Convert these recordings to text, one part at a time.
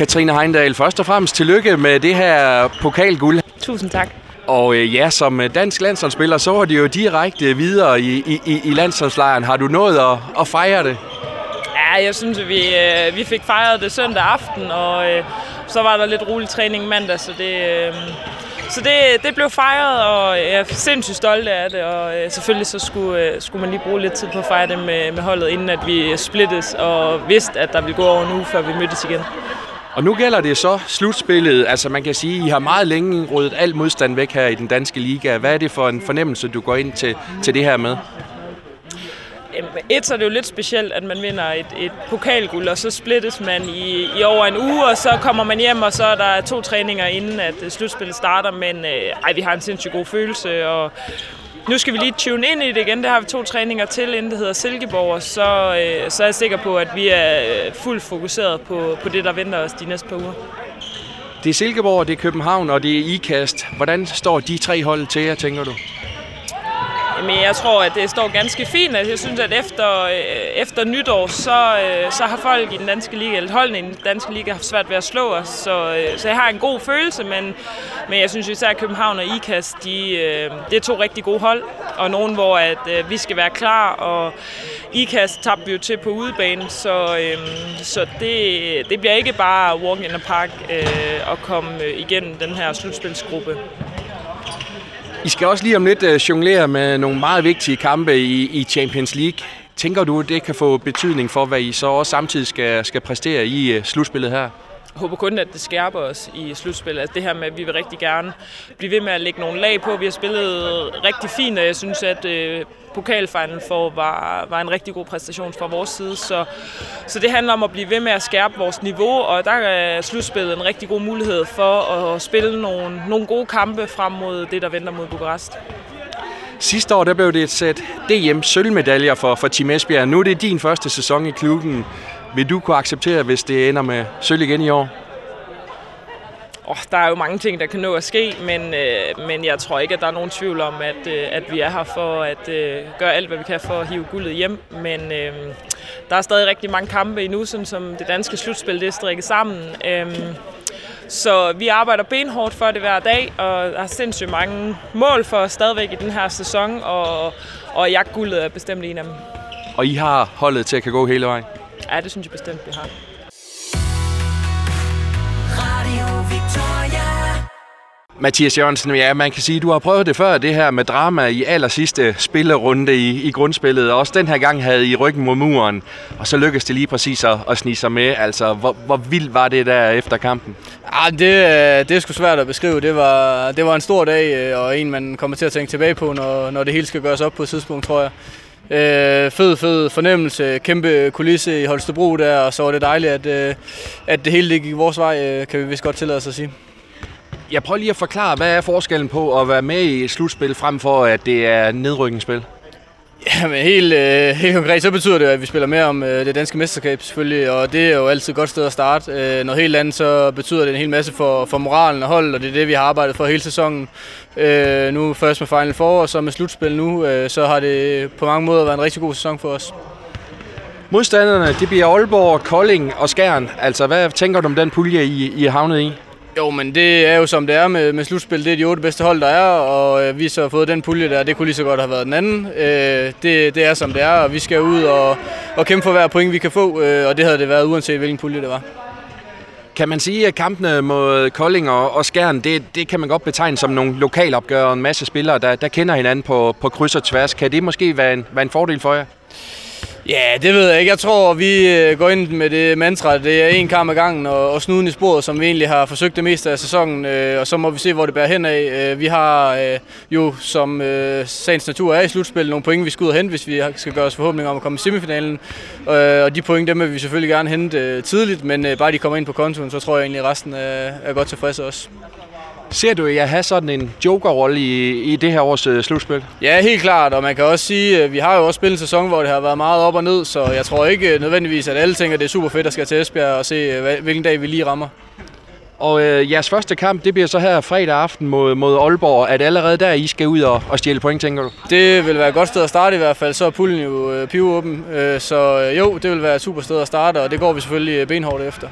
Katrine Heindal, først og fremmest tillykke med det her pokalguld. Tusind tak. Og øh, ja, som øh, dansk landsholdsspiller, så var det jo direkte videre i, i, i landsholdslejren. Har du nået at, at fejre det? Ja, jeg synes, at vi, øh, vi fik fejret det søndag aften, og øh, så var der lidt rolig træning mandag, så det, øh, så det, det blev fejret, og jeg er sindssygt stolt af det, og øh, selvfølgelig så skulle, øh, skulle man lige bruge lidt tid på at fejre det med, med holdet, inden at vi splittes, og vidste, at der ville gå over en uge, før vi mødtes igen. Og nu gælder det så slutspillet. Altså man kan sige, at I har meget længe ryddet alt modstand væk her i den danske liga. Hvad er det for en fornemmelse, du går ind til, til det her med? Et, så er det jo lidt specielt, at man vinder et, et pokalguld, og så splittes man i, i over en uge, og så kommer man hjem, og så er der to træninger inden, at øh, slutspillet starter. Men øh, ej, vi har en sindssygt god følelse, og nu skal vi lige tune ind i det igen. Det har vi to træninger til, inden det hedder Silkeborg, og så, øh, så er jeg sikker på, at vi er øh, fuldt fokuseret på, på det, der venter os de næste par uger. Det er Silkeborg, det er København, og det er IKAST. Hvordan står de tre hold til jer, tænker du? Men jeg tror, at det står ganske fint. Altså, jeg synes, at efter, øh, efter nytår, så, øh, så har folk i den danske liga, eller holdene i den danske liga, haft svært ved at slå os. Så, øh, så jeg har en god følelse, men, men jeg synes især, at København og IKAS, de, øh, det er to rigtig gode hold. Og nogen, hvor at, øh, vi skal være klar, og IKAS tabte vi jo til på udebane, så, øh, så det, det bliver ikke bare walk in the park at komme igennem den her slutspilsgruppe. I skal også lige om lidt øh, jonglere med nogle meget vigtige kampe i, i Champions League. Tænker du, det kan få betydning for, hvad I så også samtidig skal, skal præstere i øh, slutspillet her? Håber kun, at det skærper os i slutspillet. Altså det her med, at vi vil rigtig gerne blive ved med at lægge nogle lag på. Vi har spillet rigtig fint, og jeg synes, at øh, pokalfinalen for var, var en rigtig god præstation fra vores side. Så, så det handler om at blive ved med at skærpe vores niveau, og der er slutspillet en rigtig god mulighed for at spille nogle, nogle gode kampe frem mod det, der venter mod Bukarest. Sidste år der blev det et sæt DM sølvmedaljer for, for Team Esbjerg. Nu er det din første sæson i klubben. Vil du kunne acceptere, hvis det ender med sølv igen i år? Oh, der er jo mange ting, der kan nå at ske, men, øh, men jeg tror ikke, at der er nogen tvivl om, at, øh, at vi er her for at øh, gøre alt, hvad vi kan for at hive guldet hjem. Men øh, der er stadig rigtig mange kampe endnu, sådan som det danske slutspil det er strikket sammen. Øh, så vi arbejder benhårdt for det hver dag, og har sindssygt mange mål for stadigvæk i den her sæson, og, og jagtguldet er bestemt en af dem. Og I har holdet til at kan gå hele vejen? Ja, det synes jeg bestemt, vi har. Mathias Jørgensen, ja, man kan sige, at du har prøvet det før, det her med drama i aller sidste spillerunde i, i grundspillet. Også den her gang havde I ryggen mod muren, og så lykkedes det lige præcis at, at snige sig med. Altså, hvor, hvor vildt var det der efter kampen? Ja, det, øh, det er sgu svært at beskrive. Det var, det var en stor dag, øh, og en, man kommer til at tænke tilbage på, når, når det hele skal gøres op på et tidspunkt, tror jeg. Øh, fed, fed fornemmelse, kæmpe kulisse i Holstebro der, og så var det dejligt, at, øh, at det hele gik vores vej, øh, kan vi vist godt tillade os at sige. Jeg prøver lige at forklare, hvad er forskellen på at være med i et slutspil, frem for at det er nedrykningsspil? Ja, men helt, øh, helt konkret, så betyder det, at vi spiller mere om øh, det danske mesterskab selvfølgelig, og det er jo altid et godt sted at starte. Øh, noget helt andet, så betyder det en hel masse for, for moralen og holdet, og det er det, vi har arbejdet for hele sæsonen. Øh, nu først med Final Four, og så med slutspil nu, øh, så har det på mange måder været en rigtig god sæson for os. Modstanderne, det bliver Aalborg, Kolding og Skjern. Altså, hvad tænker du om den pulje, I, I er havnet i? Jo, men det er jo som det er med, med slutspil. Det er de otte bedste hold, der er, og øh, vi så har fået den pulje der. Det kunne lige så godt have været den anden. Øh, det, det er som det er, og vi skal ud og, og kæmpe for hver point, vi kan få, øh, og det havde det været uanset hvilken pulje det var. Kan man sige, at kampene mod Kolding og, og Skjern, det, det kan man godt betegne som nogle lokalopgør og en masse spillere, der, der kender hinanden på, på kryds og tværs. Kan det måske være en, være en fordel for jer? Ja, det ved jeg ikke. Jeg tror, vi øh, går ind med det mantra, det er en kamp ad gangen og, og snuden i sporet, som vi egentlig har forsøgt det meste af sæsonen, øh, og så må vi se, hvor det bærer hen af. Øh, vi har øh, jo, som øh, sagens natur er i slutspil, nogle point, vi skal ud og hente, hvis vi skal gøre os forhåbninger om at komme i semifinalen. Øh, og de point, dem vil vi selvfølgelig gerne hente øh, tidligt, men øh, bare de kommer ind på kontoen, så tror jeg egentlig, at resten er, er godt tilfredse også. Ser du jer have sådan en jokerrolle i, i det her års uh, slutspil? Ja, helt klart, og man kan også sige, at vi har jo også spillet en sæson, hvor det har været meget op og ned, så jeg tror ikke nødvendigvis, at alle tænker, at det er super fedt at skal til Esbjerg og se, øh, hvilken dag vi lige rammer. Og øh, jeres første kamp, det bliver så her fredag aften mod, mod Aalborg. Er det allerede der, I skal ud og, og stjæle point, tænker du? Det vil være et godt sted at starte i hvert fald. Så er puljen jo øh, pivåben. Øh, så øh, jo, det vil være et super sted at starte, og det går vi selvfølgelig benhårdt efter.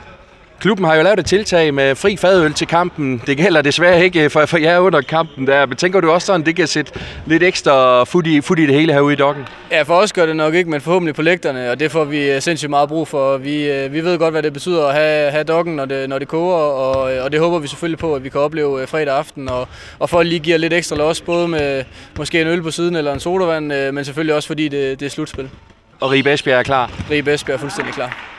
Klubben har jo lavet et tiltag med fri fadøl til kampen. Det gælder desværre ikke for, for jer under kampen der. Men tænker du også sådan, det kan sætte lidt ekstra fod i, fod i det hele herude i dokken? Ja, for os gør det nok ikke, men forhåbentlig på lægterne, og det får vi øh, sindssygt meget brug for. Vi, øh, vi ved godt, hvad det betyder at have, have dokken, når det, når det koger, og, øh, og det håber vi selvfølgelig på, at vi kan opleve fredag aften. Og, og folk lige giver lidt ekstra los, både med måske en øl på siden eller en sodavand, men selvfølgelig også fordi det, det er slutspil. Og Ribe Esbjerg er klar? Ribe Esbjerg er fuldstændig klar.